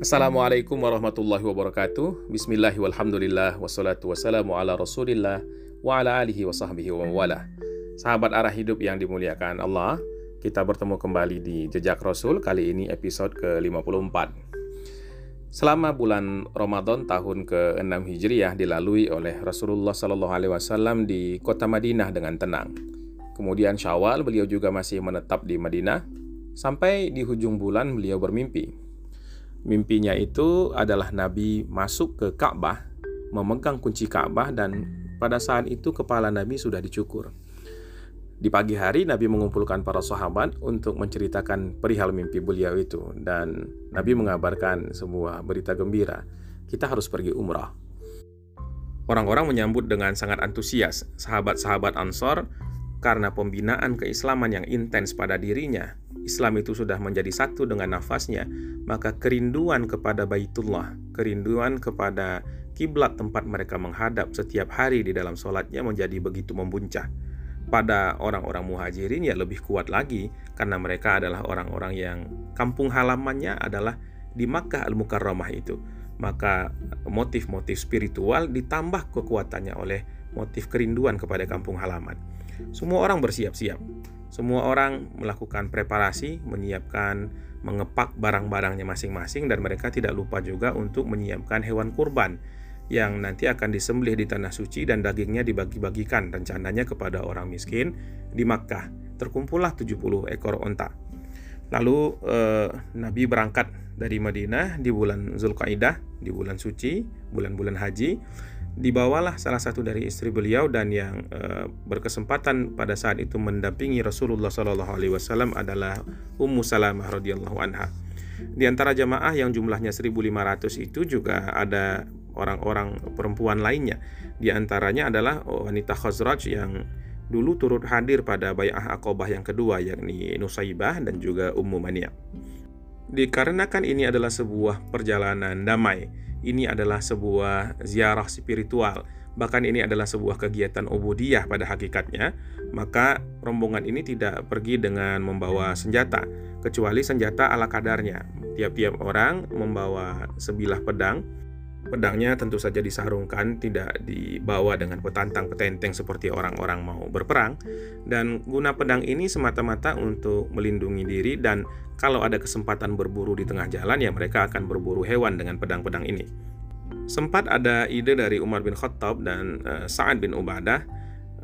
Assalamualaikum warahmatullahi wabarakatuh. Bismillah walhamdulillah Wassalatu wassalamu ala rasulillah Wa ala alihi wa sahbihi wa wala. Sahabat arah hidup yang dimuliakan Allah Kita bertemu kembali di Jejak Rasul Kali ini episode ke-54 Selama bulan Ramadan tahun ke-6 Hijriah dilalui oleh Rasulullah Sallallahu Alaihi Wasallam di kota Madinah dengan tenang. Kemudian Syawal beliau juga masih menetap di Madinah. Sampai di hujung bulan beliau bermimpi Mimpinya itu adalah Nabi masuk ke Ka'bah, memegang kunci Ka'bah dan pada saat itu kepala Nabi sudah dicukur. Di pagi hari Nabi mengumpulkan para sahabat untuk menceritakan perihal mimpi beliau itu dan Nabi mengabarkan sebuah berita gembira. Kita harus pergi umrah. Orang-orang menyambut dengan sangat antusias. Sahabat-sahabat Ansor karena pembinaan keislaman yang intens pada dirinya, Islam itu sudah menjadi satu dengan nafasnya, maka kerinduan kepada Baitullah, kerinduan kepada kiblat tempat mereka menghadap setiap hari di dalam sholatnya menjadi begitu membuncah. Pada orang-orang muhajirin ya lebih kuat lagi karena mereka adalah orang-orang yang kampung halamannya adalah di Makkah Al-Mukarramah itu. Maka motif-motif spiritual ditambah kekuatannya oleh motif kerinduan kepada kampung halaman. Semua orang bersiap-siap. Semua orang melakukan preparasi, menyiapkan, mengepak barang-barangnya masing-masing dan mereka tidak lupa juga untuk menyiapkan hewan kurban yang nanti akan disembelih di tanah suci dan dagingnya dibagi-bagikan rencananya kepada orang miskin di Makkah. Terkumpullah 70 ekor onta. Lalu eh, Nabi berangkat dari Madinah di bulan Zulkaidah, di bulan suci, bulan-bulan haji dibawalah salah satu dari istri beliau dan yang e, berkesempatan pada saat itu mendampingi Rasulullah Shallallahu Alaihi Wasallam adalah Ummu Salamah radhiyallahu anha. Di antara jamaah yang jumlahnya 1.500 itu juga ada orang-orang perempuan lainnya. Di antaranya adalah wanita Khazraj yang dulu turut hadir pada bayah akobah yang kedua yakni Nusaibah dan juga Ummu Mania. Dikarenakan ini adalah sebuah perjalanan damai, ini adalah sebuah ziarah spiritual, bahkan ini adalah sebuah kegiatan ubudiyah pada hakikatnya, maka rombongan ini tidak pergi dengan membawa senjata, kecuali senjata ala kadarnya. Tiap-tiap orang membawa sebilah pedang, Pedangnya tentu saja disarungkan, tidak dibawa dengan petantang petenteng seperti orang-orang mau berperang. Dan guna pedang ini semata-mata untuk melindungi diri dan kalau ada kesempatan berburu di tengah jalan ya mereka akan berburu hewan dengan pedang-pedang ini. Sempat ada ide dari Umar bin Khattab dan uh, Sa'ad bin Ubadah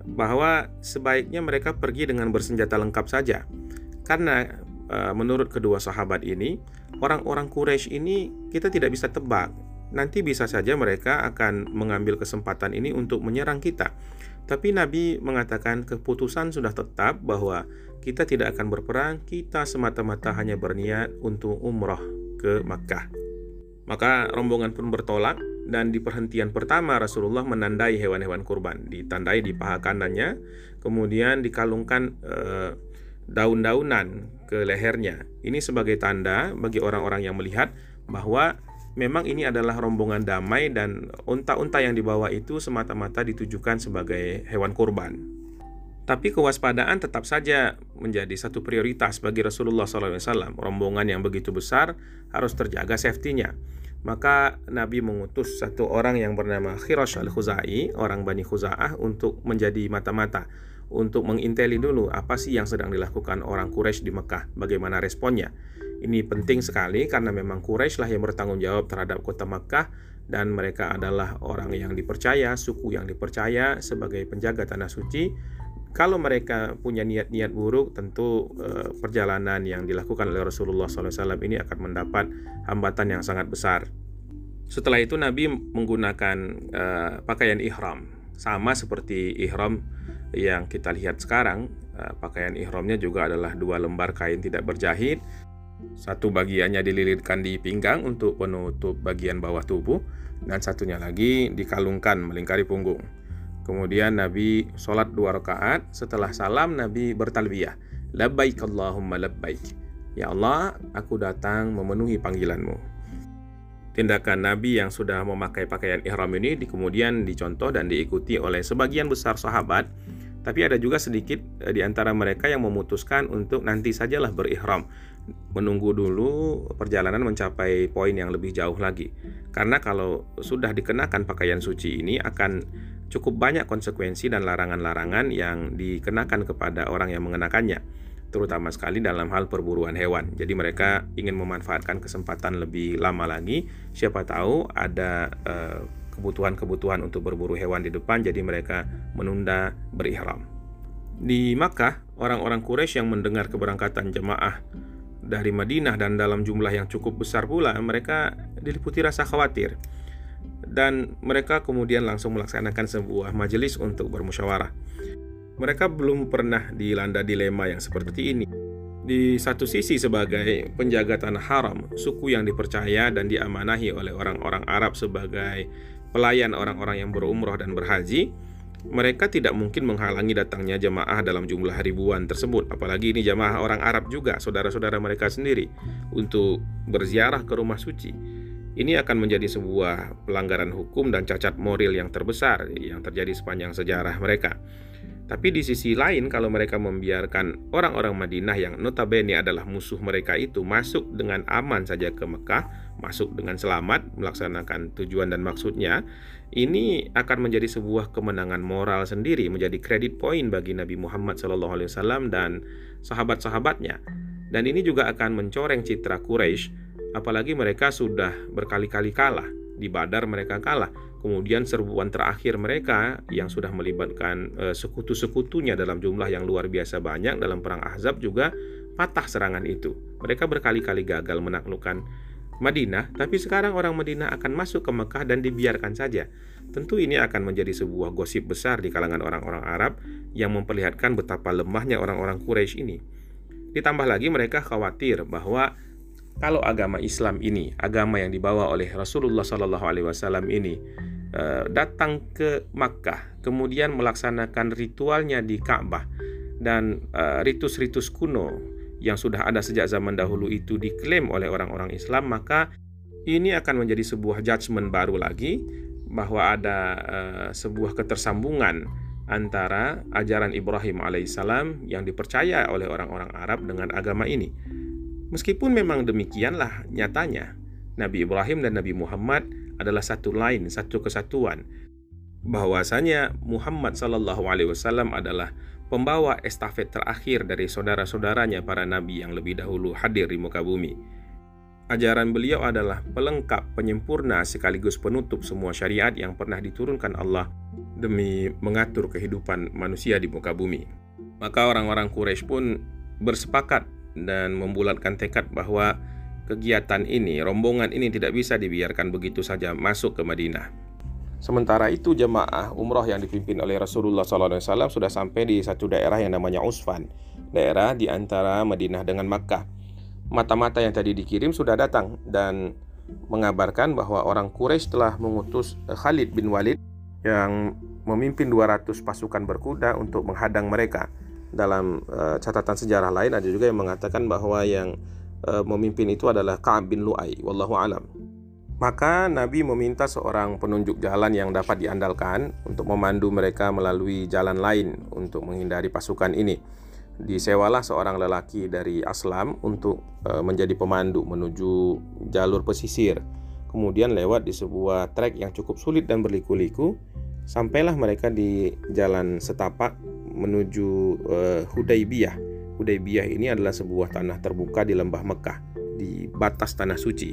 bahwa sebaiknya mereka pergi dengan bersenjata lengkap saja. Karena uh, menurut kedua sahabat ini, orang-orang Quraisy ini kita tidak bisa tebak nanti bisa saja mereka akan mengambil kesempatan ini untuk menyerang kita. Tapi Nabi mengatakan keputusan sudah tetap bahwa kita tidak akan berperang, kita semata-mata hanya berniat untuk umroh ke Makkah. Maka rombongan pun bertolak dan di perhentian pertama Rasulullah menandai hewan-hewan kurban, ditandai di paha kanannya, kemudian dikalungkan eh, daun-daunan ke lehernya. Ini sebagai tanda bagi orang-orang yang melihat bahwa memang ini adalah rombongan damai dan unta-unta yang dibawa itu semata-mata ditujukan sebagai hewan kurban. Tapi kewaspadaan tetap saja menjadi satu prioritas bagi Rasulullah SAW. Rombongan yang begitu besar harus terjaga safety-nya. Maka Nabi mengutus satu orang yang bernama Khirash al-Khuzai, orang Bani Khuza'ah untuk menjadi mata-mata untuk menginteli dulu apa sih yang sedang dilakukan orang Quraisy di Mekah, bagaimana responnya. Ini penting sekali karena memang Quraisy lah yang bertanggung jawab terhadap kota Mekah dan mereka adalah orang yang dipercaya, suku yang dipercaya sebagai penjaga tanah suci. Kalau mereka punya niat-niat buruk, tentu eh, perjalanan yang dilakukan oleh Rasulullah SAW ini akan mendapat hambatan yang sangat besar. Setelah itu Nabi menggunakan eh, pakaian ihram, sama seperti ihram yang kita lihat sekarang. Eh, pakaian ihramnya juga adalah dua lembar kain tidak berjahit satu bagiannya dililitkan di pinggang untuk penutup bagian bawah tubuh dan satunya lagi dikalungkan melingkari punggung. Kemudian Nabi sholat dua rakaat. Setelah salam Nabi bertalbiyah. Labbaik Allahumma labbaik. Ya Allah, aku datang memenuhi panggilanmu. Tindakan Nabi yang sudah memakai pakaian ihram ini di kemudian dicontoh dan diikuti oleh sebagian besar sahabat Tapi ada juga sedikit eh, di antara mereka yang memutuskan untuk nanti sajalah berihram, menunggu dulu perjalanan mencapai poin yang lebih jauh lagi. Karena kalau sudah dikenakan pakaian suci ini akan cukup banyak konsekuensi dan larangan-larangan yang dikenakan kepada orang yang mengenakannya, terutama sekali dalam hal perburuan hewan. Jadi mereka ingin memanfaatkan kesempatan lebih lama lagi. Siapa tahu ada uh, kebutuhan-kebutuhan untuk berburu hewan di depan, jadi mereka menunda berihram. Di Makkah, orang-orang Quraisy yang mendengar keberangkatan jemaah dari Madinah dan dalam jumlah yang cukup besar pula, mereka diliputi rasa khawatir. Dan mereka kemudian langsung melaksanakan sebuah majelis untuk bermusyawarah. Mereka belum pernah dilanda dilema yang seperti ini. Di satu sisi sebagai penjaga tanah haram, suku yang dipercaya dan diamanahi oleh orang-orang Arab sebagai pelayan orang-orang yang berumroh dan berhaji, mereka tidak mungkin menghalangi datangnya jemaah dalam jumlah ribuan tersebut. Apalagi ini jemaah orang Arab juga, saudara-saudara mereka sendiri, untuk berziarah ke rumah suci. Ini akan menjadi sebuah pelanggaran hukum dan cacat moral yang terbesar yang terjadi sepanjang sejarah mereka. Tapi di sisi lain, kalau mereka membiarkan orang-orang Madinah yang notabene adalah musuh mereka itu masuk dengan aman saja ke Mekah, masuk dengan selamat, melaksanakan tujuan dan maksudnya, ini akan menjadi sebuah kemenangan moral sendiri, menjadi kredit poin bagi Nabi Muhammad SAW dan sahabat-sahabatnya. Dan ini juga akan mencoreng citra Quraisy, apalagi mereka sudah berkali-kali kalah. Di Badar mereka kalah, Kemudian serbuan terakhir mereka yang sudah melibatkan e, sekutu-sekutunya dalam jumlah yang luar biasa banyak dalam perang Ahzab juga patah serangan itu. Mereka berkali-kali gagal menaklukkan Madinah, tapi sekarang orang Madinah akan masuk ke Mekah dan dibiarkan saja. Tentu ini akan menjadi sebuah gosip besar di kalangan orang-orang Arab yang memperlihatkan betapa lemahnya orang-orang Quraisy ini. Ditambah lagi mereka khawatir bahwa kalau agama Islam ini, agama yang dibawa oleh Rasulullah Wasallam ini Eh, datang ke Makkah, kemudian melaksanakan ritualnya di Ka'bah dan eh, ritus-ritus kuno yang sudah ada sejak zaman dahulu itu diklaim oleh orang-orang Islam, maka ini akan menjadi sebuah judgement baru lagi bahwa ada uh, sebuah ketersambungan antara ajaran Ibrahim alaihissalam yang dipercaya oleh orang-orang Arab dengan agama ini. Meskipun memang demikianlah nyatanya, Nabi Ibrahim dan Nabi Muhammad adalah satu lain, satu kesatuan. Bahwasanya Muhammad Sallallahu Alaihi Wasallam adalah pembawa estafet terakhir dari saudara-saudaranya para nabi yang lebih dahulu hadir di muka bumi. Ajaran beliau adalah pelengkap, penyempurna sekaligus penutup semua syariat yang pernah diturunkan Allah demi mengatur kehidupan manusia di muka bumi. Maka orang-orang Quraisy pun bersepakat dan membulatkan tekad bahwa kegiatan ini, rombongan ini tidak bisa dibiarkan begitu saja masuk ke Madinah. Sementara itu jemaah umroh yang dipimpin oleh Rasulullah SAW sudah sampai di satu daerah yang namanya Usfan, daerah di antara Madinah dengan Makkah. Mata-mata yang tadi dikirim sudah datang dan mengabarkan bahwa orang Quraisy telah mengutus Khalid bin Walid yang memimpin 200 pasukan berkuda untuk menghadang mereka. Dalam uh, catatan sejarah lain ada juga yang mengatakan bahwa yang Eh, memimpin itu adalah Ka'ab bin Lu'ay wallahu alam. Maka Nabi meminta seorang penunjuk jalan yang dapat diandalkan untuk memandu mereka melalui jalan lain untuk menghindari pasukan ini. Disewalah seorang lelaki dari Aslam untuk e, menjadi pemandu menuju jalur pesisir. Kemudian lewat di sebuah trek yang cukup sulit dan berliku-liku, sampailah mereka di jalan setapak menuju e, Hudaybiyah Hudaybiyah ini adalah sebuah tanah terbuka di lembah Mekah, di batas tanah suci.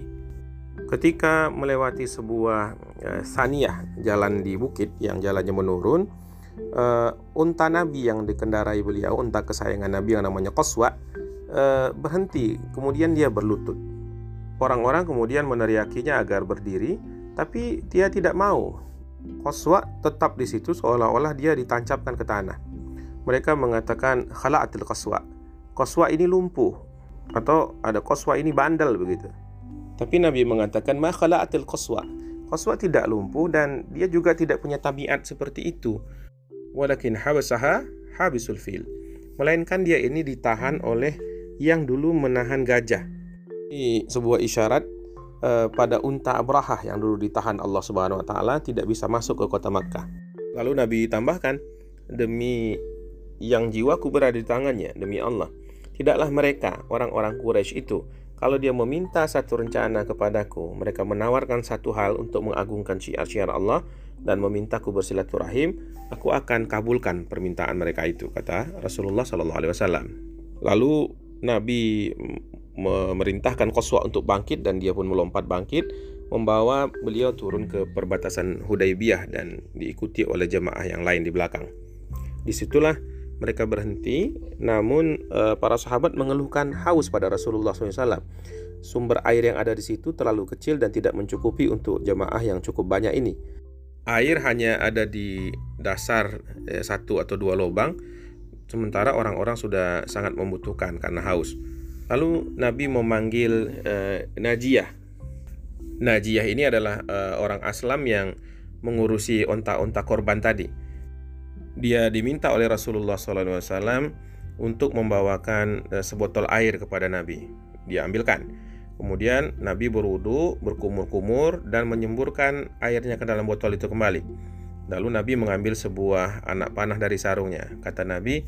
Ketika melewati sebuah uh, saniyah, jalan di bukit yang jalannya menurun, uh, unta Nabi yang dikendarai beliau, unta kesayangan Nabi yang namanya Qaswa, uh, berhenti, kemudian dia berlutut. Orang-orang kemudian meneriakinya agar berdiri, tapi dia tidak mau. Qaswa tetap di situ seolah-olah dia ditancapkan ke tanah. Mereka mengatakan khala'atil qaswa koswa ini lumpuh atau ada koswa ini bandel begitu. Tapi Nabi mengatakan ma khala'atil koswa. Koswa tidak lumpuh dan dia juga tidak punya tabiat seperti itu. Walakin habasaha habisul fil. Melainkan dia ini ditahan oleh yang dulu menahan gajah. Ini sebuah isyarat uh, pada unta Abrahah yang dulu ditahan Allah Subhanahu wa taala tidak bisa masuk ke kota Makkah. Lalu Nabi tambahkan demi yang jiwaku berada di tangannya demi Allah. Tidaklah mereka orang-orang Quraisy itu kalau dia meminta satu rencana kepadaku, mereka menawarkan satu hal untuk mengagungkan syiar-syiar Allah dan memintaku bersilaturahim, aku akan kabulkan permintaan mereka itu, kata Rasulullah Sallallahu Alaihi Wasallam. Lalu Nabi memerintahkan Qaswa untuk bangkit dan dia pun melompat bangkit membawa beliau turun ke perbatasan Hudaybiyah dan diikuti oleh jemaah yang lain di belakang. Di situlah mereka berhenti, namun e, para sahabat mengeluhkan haus pada Rasulullah SAW. Sumber air yang ada di situ terlalu kecil dan tidak mencukupi untuk jemaah yang cukup banyak ini. Air hanya ada di dasar e, satu atau dua lubang, sementara orang-orang sudah sangat membutuhkan karena haus. Lalu Nabi memanggil e, Najiyah Najiyah ini adalah uh, orang Aslam yang mengurusi onta-onta korban tadi. Dia diminta oleh Rasulullah SAW untuk membawakan uh, sebotol air kepada Nabi. Dia ambilkan. Kemudian Nabi berwudu, berkumur-kumur dan menyemburkan airnya ke dalam botol itu kembali. Lalu Nabi mengambil sebuah anak panah dari sarungnya. Kata Nabi,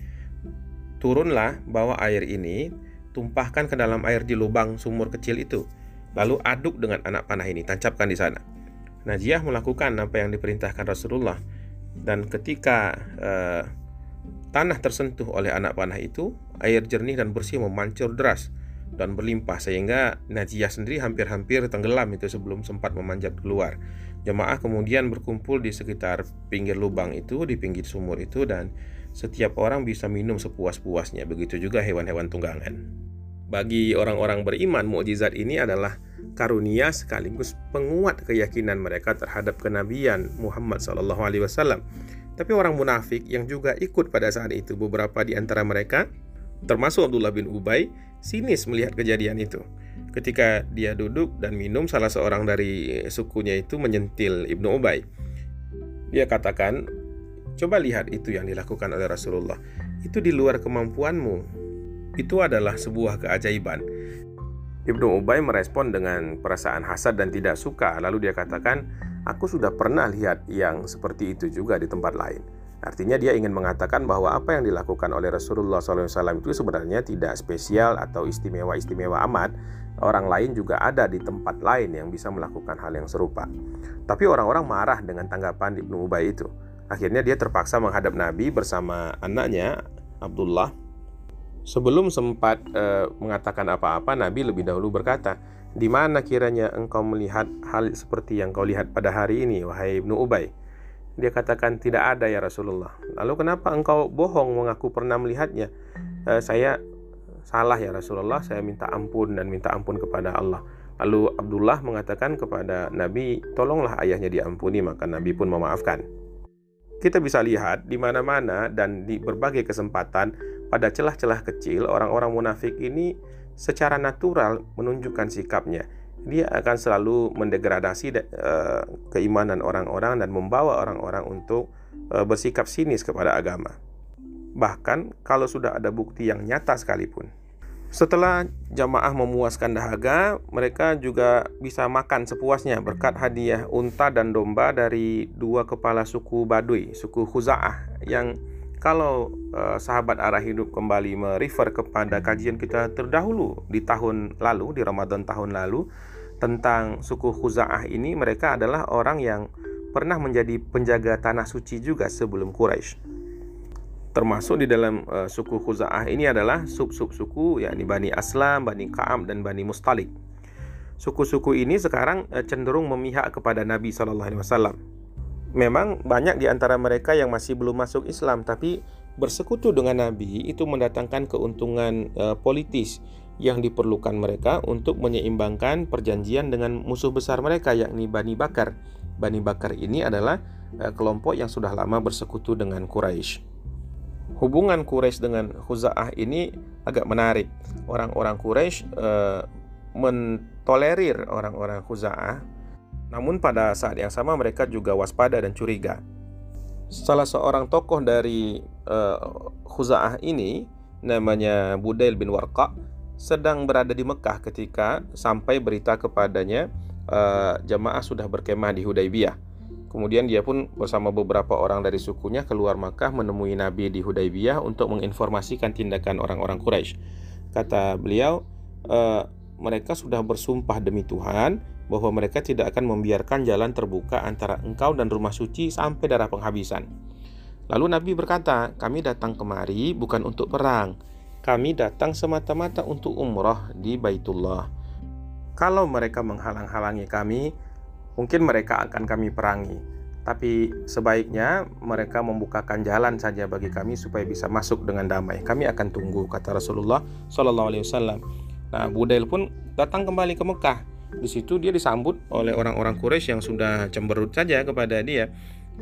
"Turunlah bawa air ini, tumpahkan ke dalam air di lubang sumur kecil itu." Lalu aduk dengan anak panah ini, tancapkan di sana. Najiyah melakukan apa yang diperintahkan Rasulullah dan ketika uh, tanah tersentuh oleh anak panah itu, air jernih dan bersih memancur deras dan berlimpah sehingga Najiyah sendiri hampir-hampir tenggelam itu sebelum sempat memanjat keluar. Jemaah kemudian berkumpul di sekitar pinggir lubang itu, di pinggir sumur itu dan setiap orang bisa minum sepuas-puasnya. Begitu juga hewan-hewan tunggangan. Bagi orang-orang beriman, mukjizat ini adalah karunia sekaligus penguat keyakinan mereka terhadap kenabian Muhammad SAW. Tapi orang munafik yang juga ikut pada saat itu beberapa di antara mereka, termasuk Abdullah bin Ubay, sinis melihat kejadian itu. Ketika dia duduk dan minum, salah seorang dari sukunya itu menyentil Ibnu Ubay. Dia katakan, coba lihat itu yang dilakukan oleh Rasulullah. Itu di luar kemampuanmu itu adalah sebuah keajaiban. Ibnu Ubay merespon dengan perasaan hasad dan tidak suka, lalu dia katakan, "Aku sudah pernah lihat yang seperti itu juga di tempat lain." Artinya dia ingin mengatakan bahwa apa yang dilakukan oleh Rasulullah SAW itu sebenarnya tidak spesial atau istimewa-istimewa amat. Orang lain juga ada di tempat lain yang bisa melakukan hal yang serupa. Tapi orang-orang marah dengan tanggapan Ibnu Ubay itu. Akhirnya dia terpaksa menghadap Nabi bersama anaknya Abdullah Sebelum sempat uh, mengatakan apa-apa, Nabi lebih dahulu berkata, "Di mana kiranya engkau melihat hal seperti yang kau lihat pada hari ini, wahai Ibnu Ubay?" Dia katakan, "Tidak ada ya Rasulullah." Lalu kenapa engkau bohong mengaku pernah melihatnya? E, saya salah ya Rasulullah, saya minta ampun dan minta ampun kepada Allah. Lalu Abdullah mengatakan kepada Nabi, "Tolonglah ayahnya diampuni." Maka Nabi pun memaafkan. Kita bisa lihat di mana-mana dan di berbagai kesempatan pada celah-celah kecil, orang-orang munafik ini secara natural menunjukkan sikapnya. Dia akan selalu mendegradasi uh, keimanan orang-orang dan membawa orang-orang untuk uh, bersikap sinis kepada agama. Bahkan kalau sudah ada bukti yang nyata sekalipun. Setelah jamaah memuaskan dahaga, mereka juga bisa makan sepuasnya berkat hadiah unta dan domba dari dua kepala suku Baduy, suku Khuza'ah yang kalau uh, sahabat arah hidup kembali merefer kepada kajian kita terdahulu di tahun lalu, di Ramadan tahun lalu tentang suku Khuza'ah ini, mereka adalah orang yang pernah menjadi penjaga tanah suci juga sebelum Quraisy. Termasuk di dalam uh, suku Khuza'ah ini adalah sub-sub suku yakni Bani Aslam, Bani Ka'am dan Bani Mustalik. Suku-suku ini sekarang uh, cenderung memihak kepada Nabi Shallallahu alaihi wasallam memang banyak di antara mereka yang masih belum masuk Islam tapi bersekutu dengan Nabi itu mendatangkan keuntungan uh, politis yang diperlukan mereka untuk menyeimbangkan perjanjian dengan musuh besar mereka yakni Bani Bakar. Bani Bakar ini adalah uh, kelompok yang sudah lama bersekutu dengan Quraisy. Hubungan Quraisy dengan Khuza'ah ini agak menarik. Orang-orang Quraisy uh, mentolerir orang-orang Khuza'ah namun pada saat yang sama mereka juga waspada dan curiga. Salah seorang tokoh dari uh, Khuza'ah ini namanya Budail bin Warqa sedang berada di Mekah ketika sampai berita kepadanya uh, jamaah sudah berkemah di Hudaybiyah. Kemudian dia pun bersama beberapa orang dari sukunya keluar Makkah menemui Nabi di Hudaybiyah untuk menginformasikan tindakan orang-orang Quraisy. Kata beliau, e, mereka sudah bersumpah demi Tuhan bahwa mereka tidak akan membiarkan jalan terbuka antara engkau dan rumah suci sampai darah penghabisan. Lalu Nabi berkata, kami datang kemari bukan untuk perang. Kami datang semata-mata untuk umrah di Baitullah. Kalau mereka menghalang-halangi kami, Mungkin mereka akan kami perangi, tapi sebaiknya mereka membukakan jalan saja bagi kami supaya bisa masuk dengan damai. Kami akan tunggu, kata Rasulullah Shallallahu. Nah, Budail pun datang kembali ke Mekah. Di situ dia disambut oleh orang-orang Quraisy yang sudah cemberut saja kepada dia.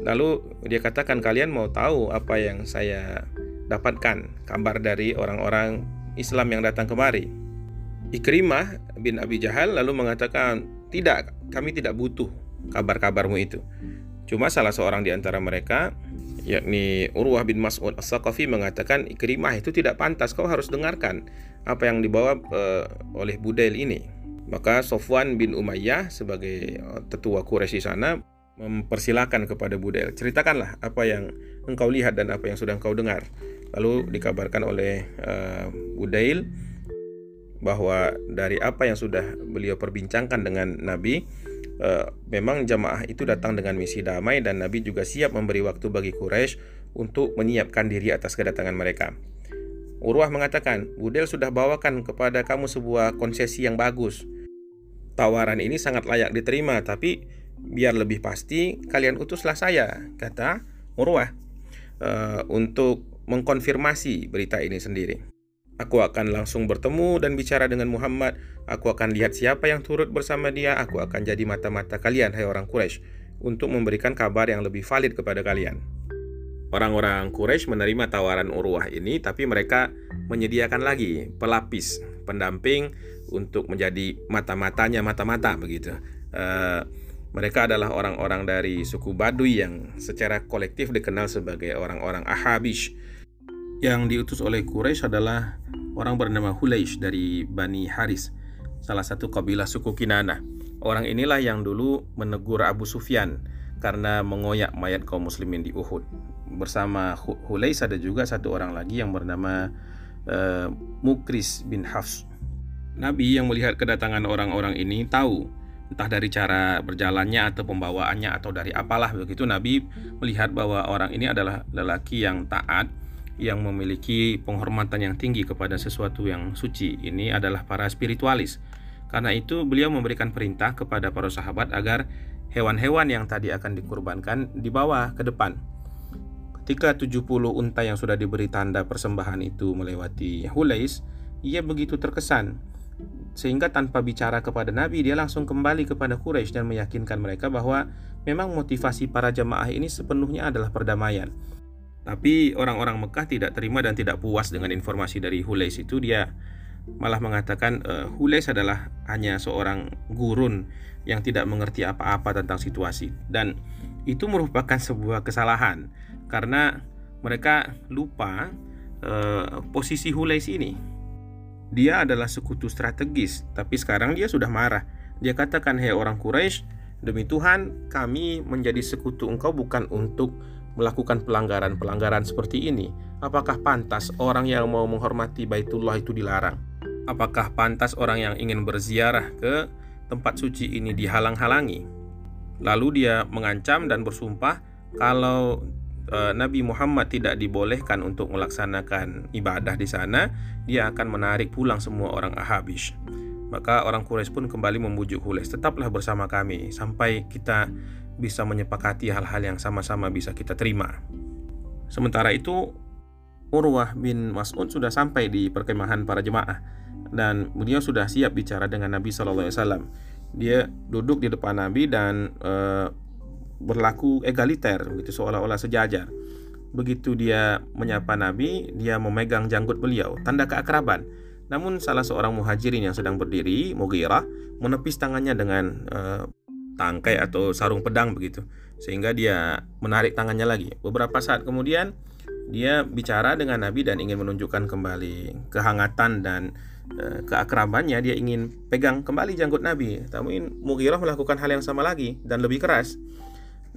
Lalu dia katakan, kalian mau tahu apa yang saya dapatkan kabar dari orang-orang Islam yang datang kemari. Ikrimah bin Abi Jahal lalu mengatakan, tidak, kami tidak butuh kabar-kabarmu itu. Cuma salah seorang di antara mereka, yakni Urwah bin Mas'ud As-Saqafi mengatakan Ikrimah itu tidak pantas, kau harus dengarkan apa yang dibawa uh, oleh Budail ini. Maka Sofwan bin Umayyah sebagai eh, tetua Quraisy sana mempersilahkan kepada Budail, ceritakanlah apa yang engkau lihat dan apa yang sudah engkau dengar. Lalu dikabarkan oleh uh, Budail bahwa dari apa yang sudah beliau perbincangkan dengan Nabi uh, memang jamaah itu datang dengan misi damai dan Nabi juga siap memberi waktu bagi Quraisy untuk menyiapkan diri atas kedatangan mereka. Urwah mengatakan, Budel sudah bawakan kepada kamu sebuah konsesi yang bagus. Tawaran ini sangat layak diterima, tapi biar lebih pasti kalian utuslah saya, kata Urwah, uh, untuk mengkonfirmasi berita ini sendiri. Aku akan langsung bertemu dan bicara dengan Muhammad. Aku akan lihat siapa yang turut bersama dia. Aku akan jadi mata-mata kalian, hai orang Quraisy, untuk memberikan kabar yang lebih valid kepada kalian. Orang-orang Quraisy menerima tawaran Urwah ini, tapi mereka menyediakan lagi pelapis, pendamping untuk menjadi mata-matanya mata-mata begitu. Uh, mereka adalah orang-orang dari suku Baduy yang secara kolektif dikenal sebagai orang-orang Ahabish yang diutus oleh Quraisy adalah orang bernama Hulaish dari Bani Haris, salah satu kabilah suku Kinana. Orang inilah yang dulu menegur Abu Sufyan karena mengoyak mayat kaum muslimin di Uhud. Bersama Hulaish ada juga satu orang lagi yang bernama uh, Mukris bin Hafs. Nabi yang melihat kedatangan orang-orang ini tahu entah dari cara berjalannya atau pembawaannya atau dari apalah begitu Nabi melihat bahwa orang ini adalah lelaki yang taat yang memiliki penghormatan yang tinggi kepada sesuatu yang suci. Ini adalah para spiritualis. Karena itu beliau memberikan perintah kepada para sahabat agar hewan-hewan yang tadi akan dikurbankan dibawa ke depan. Ketika 70 unta yang sudah diberi tanda persembahan itu melewati Hulais, ia begitu terkesan. Sehingga tanpa bicara kepada Nabi dia langsung kembali kepada Quraisy dan meyakinkan mereka bahwa memang motivasi para jemaah ini sepenuhnya adalah perdamaian. Tapi orang-orang Mekah tidak terima dan tidak puas dengan informasi dari Hulais itu. Dia malah mengatakan uh, Hulais adalah hanya seorang gurun yang tidak mengerti apa-apa tentang situasi. Dan itu merupakan sebuah kesalahan karena mereka lupa uh, posisi Hulais ini. Dia adalah sekutu strategis, tapi sekarang dia sudah marah. Dia katakan, "Hei orang Quraisy, demi Tuhan, kami menjadi sekutu engkau bukan untuk melakukan pelanggaran-pelanggaran seperti ini, apakah pantas orang yang mau menghormati Baitullah itu dilarang? Apakah pantas orang yang ingin berziarah ke tempat suci ini dihalang-halangi? Lalu dia mengancam dan bersumpah kalau e, Nabi Muhammad tidak dibolehkan untuk melaksanakan ibadah di sana, dia akan menarik pulang semua orang Ahabish. Maka orang Quraisy pun kembali membujuk Hules, tetaplah bersama kami sampai kita bisa menyepakati hal-hal yang sama-sama bisa kita terima. Sementara itu, Urwah bin Mas'ud sudah sampai di perkemahan para jemaah dan beliau sudah siap bicara dengan Nabi Shallallahu Alaihi Wasallam. Dia duduk di depan Nabi dan e, berlaku egaliter, begitu seolah-olah sejajar. Begitu dia menyapa Nabi, dia memegang janggut beliau, tanda keakraban. Namun salah seorang muhajirin yang sedang berdiri, Mughirah, menepis tangannya dengan e, tangkai atau sarung pedang begitu. Sehingga dia menarik tangannya lagi. Beberapa saat kemudian dia bicara dengan Nabi dan ingin menunjukkan kembali kehangatan dan e, keakrabannya. Dia ingin pegang kembali janggut Nabi. Tapi Mughirah melakukan hal yang sama lagi dan lebih keras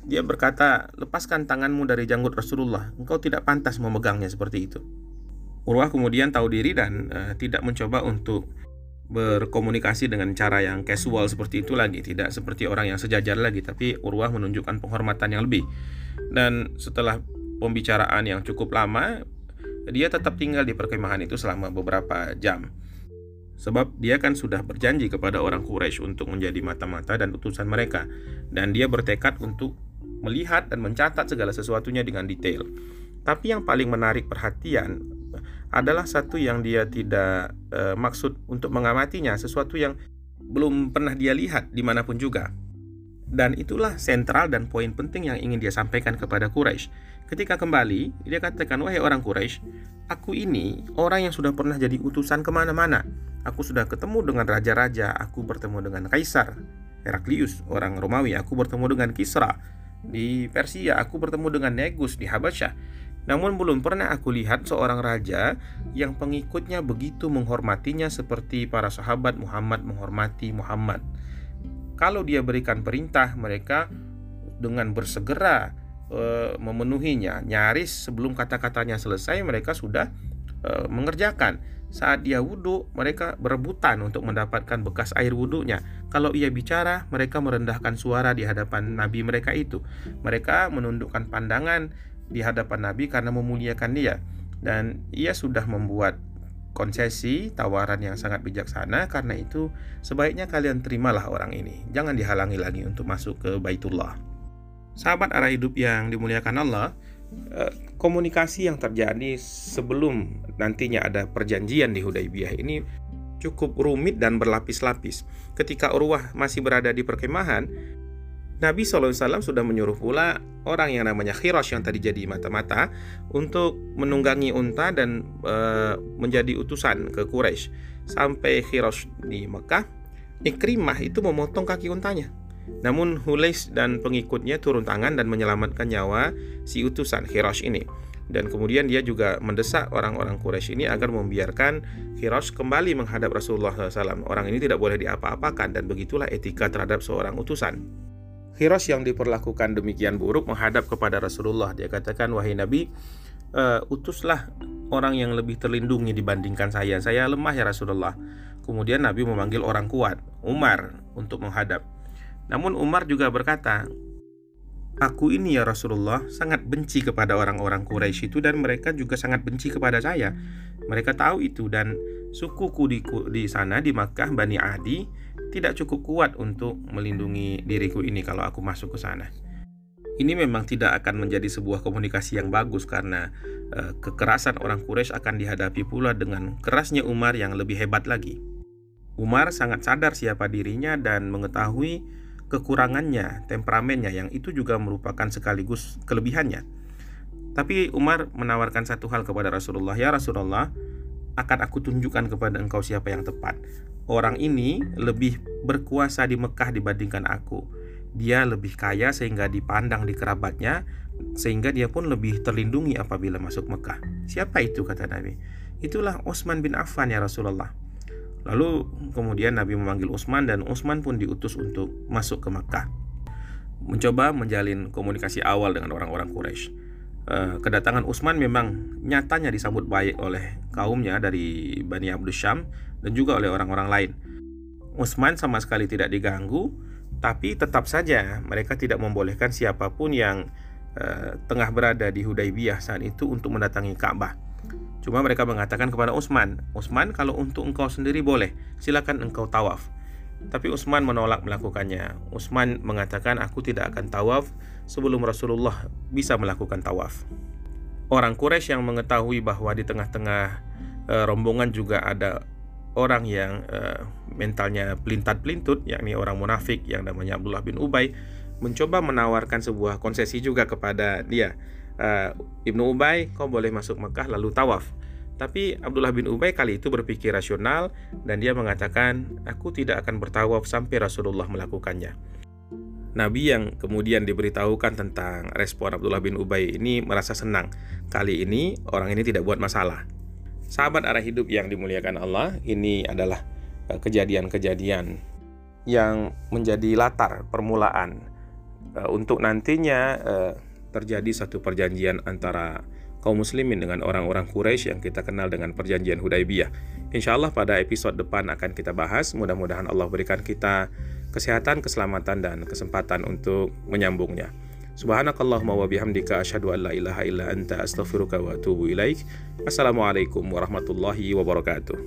dia berkata, "Lepaskan tanganmu dari janggut Rasulullah. Engkau tidak pantas memegangnya seperti itu." Urwah kemudian tahu diri dan uh, tidak mencoba untuk berkomunikasi dengan cara yang casual seperti itu lagi, tidak seperti orang yang sejajar lagi, tapi Urwah menunjukkan penghormatan yang lebih. Dan setelah pembicaraan yang cukup lama, dia tetap tinggal di perkemahan itu selama beberapa jam. Sebab dia kan sudah berjanji kepada orang Quraisy untuk menjadi mata-mata dan utusan mereka dan dia bertekad untuk melihat dan mencatat segala sesuatunya dengan detail. Tapi yang paling menarik perhatian adalah satu yang dia tidak e, maksud untuk mengamatinya, sesuatu yang belum pernah dia lihat di mana pun juga. Dan itulah sentral dan poin penting yang ingin dia sampaikan kepada Quraisy. Ketika kembali, dia katakan, wahai orang Quraisy, aku ini orang yang sudah pernah jadi utusan ke mana-mana. Aku sudah ketemu dengan raja-raja, aku bertemu dengan Kaisar, Heraklius, orang Romawi, aku bertemu dengan Kisra di Persia, aku bertemu dengan Negus di Habasyah. Namun belum pernah aku lihat seorang raja yang pengikutnya begitu menghormatinya seperti para sahabat Muhammad menghormati Muhammad. Kalau dia berikan perintah, mereka dengan bersegera e, memenuhinya. Nyaris sebelum kata-katanya selesai, mereka sudah e, mengerjakan. Saat dia wudhu, mereka berebutan untuk mendapatkan bekas air wudhunya. Kalau ia bicara, mereka merendahkan suara di hadapan nabi mereka itu. Mereka menundukkan pandangan di hadapan Nabi karena memuliakan dia dan ia sudah membuat konsesi tawaran yang sangat bijaksana karena itu sebaiknya kalian terimalah orang ini jangan dihalangi lagi untuk masuk ke Baitullah sahabat arah hidup yang dimuliakan Allah komunikasi yang terjadi sebelum nantinya ada perjanjian di Hudaybiyah ini cukup rumit dan berlapis-lapis ketika Urwah masih berada di perkemahan Nabi SAW sudah menyuruh pula orang yang namanya Khirosh yang tadi jadi mata-mata untuk menunggangi unta dan e, menjadi utusan ke Quraisy. Sampai Khirosh di Mekah, Ikrimah itu memotong kaki untanya. Namun Hulais dan pengikutnya turun tangan dan menyelamatkan nyawa si utusan Khirosh ini. Dan kemudian dia juga mendesak orang-orang Quraisy ini agar membiarkan Khirosh kembali menghadap Rasulullah SAW. Orang ini tidak boleh diapa-apakan dan begitulah etika terhadap seorang utusan. Hiros yang diperlakukan demikian buruk menghadap kepada Rasulullah. Dia katakan, "Wahai Nabi, uh, utuslah orang yang lebih terlindungi dibandingkan saya. Saya lemah ya Rasulullah." Kemudian Nabi memanggil orang kuat, Umar, untuk menghadap. Namun Umar juga berkata, Aku ini ya Rasulullah sangat benci kepada orang-orang Quraisy itu dan mereka juga sangat benci kepada saya. Mereka tahu itu dan sukuku di, di sana di Makkah Bani Adi tidak cukup kuat untuk melindungi diriku ini kalau aku masuk ke sana. Ini memang tidak akan menjadi sebuah komunikasi yang bagus karena e, kekerasan orang Quraisy akan dihadapi pula dengan kerasnya Umar yang lebih hebat lagi. Umar sangat sadar siapa dirinya dan mengetahui kekurangannya, temperamennya yang itu juga merupakan sekaligus kelebihannya. Tapi Umar menawarkan satu hal kepada Rasulullah, "Ya Rasulullah, akan aku tunjukkan kepada engkau siapa yang tepat. Orang ini lebih berkuasa di Mekah dibandingkan aku. Dia lebih kaya sehingga dipandang di kerabatnya, sehingga dia pun lebih terlindungi apabila masuk Mekah. Siapa itu kata Nabi? Itulah Utsman bin Affan ya Rasulullah. Lalu kemudian Nabi memanggil Utsman dan Utsman pun diutus untuk masuk ke Mekah. Mencoba menjalin komunikasi awal dengan orang-orang Quraisy uh, kedatangan Utsman memang nyatanya disambut baik oleh kaumnya dari Bani Abdul Syam dan juga oleh orang-orang lain. Utsman sama sekali tidak diganggu, tapi tetap saja mereka tidak membolehkan siapa pun yang uh, tengah berada di Hudaybiyah saat itu untuk mendatangi Ka'bah. Cuma mereka mengatakan kepada Utsman, Utsman kalau untuk engkau sendiri boleh, silakan engkau tawaf. Tapi Utsman menolak melakukannya. Utsman mengatakan aku tidak akan tawaf sebelum Rasulullah bisa melakukan tawaf. Orang Quraisy yang mengetahui bahwa di tengah-tengah e, rombongan juga ada orang yang e, mentalnya pelintat-pelintut, yakni orang munafik yang namanya Abdullah bin Ubay, mencoba menawarkan sebuah konsesi juga kepada dia. E, Ibnu Ubay, kau boleh masuk Mekah lalu tawaf. Tapi Abdullah bin Ubay kali itu berpikir rasional dan dia mengatakan, "Aku tidak akan bertawaf sampai Rasulullah melakukannya." Nabi yang kemudian diberitahukan tentang respon Abdullah bin Ubay ini merasa senang. Kali ini orang ini tidak buat masalah. Sahabat arah hidup yang dimuliakan Allah, ini adalah eh, kejadian-kejadian yang menjadi latar permulaan uh, untuk nantinya uh, terjadi satu perjanjian antara kaum muslimin dengan orang-orang Quraisy yang kita kenal dengan perjanjian Hudaybiyah. Insya Allah pada episode depan akan kita bahas. Mudah-mudahan Allah berikan kita kesehatan, keselamatan, dan kesempatan untuk menyambungnya. Subhanakallahumma wa bihamdika asyhadu an la ilaha illa anta astaghfiruka wa atubu ilaik. Assalamualaikum warahmatullahi wabarakatuh.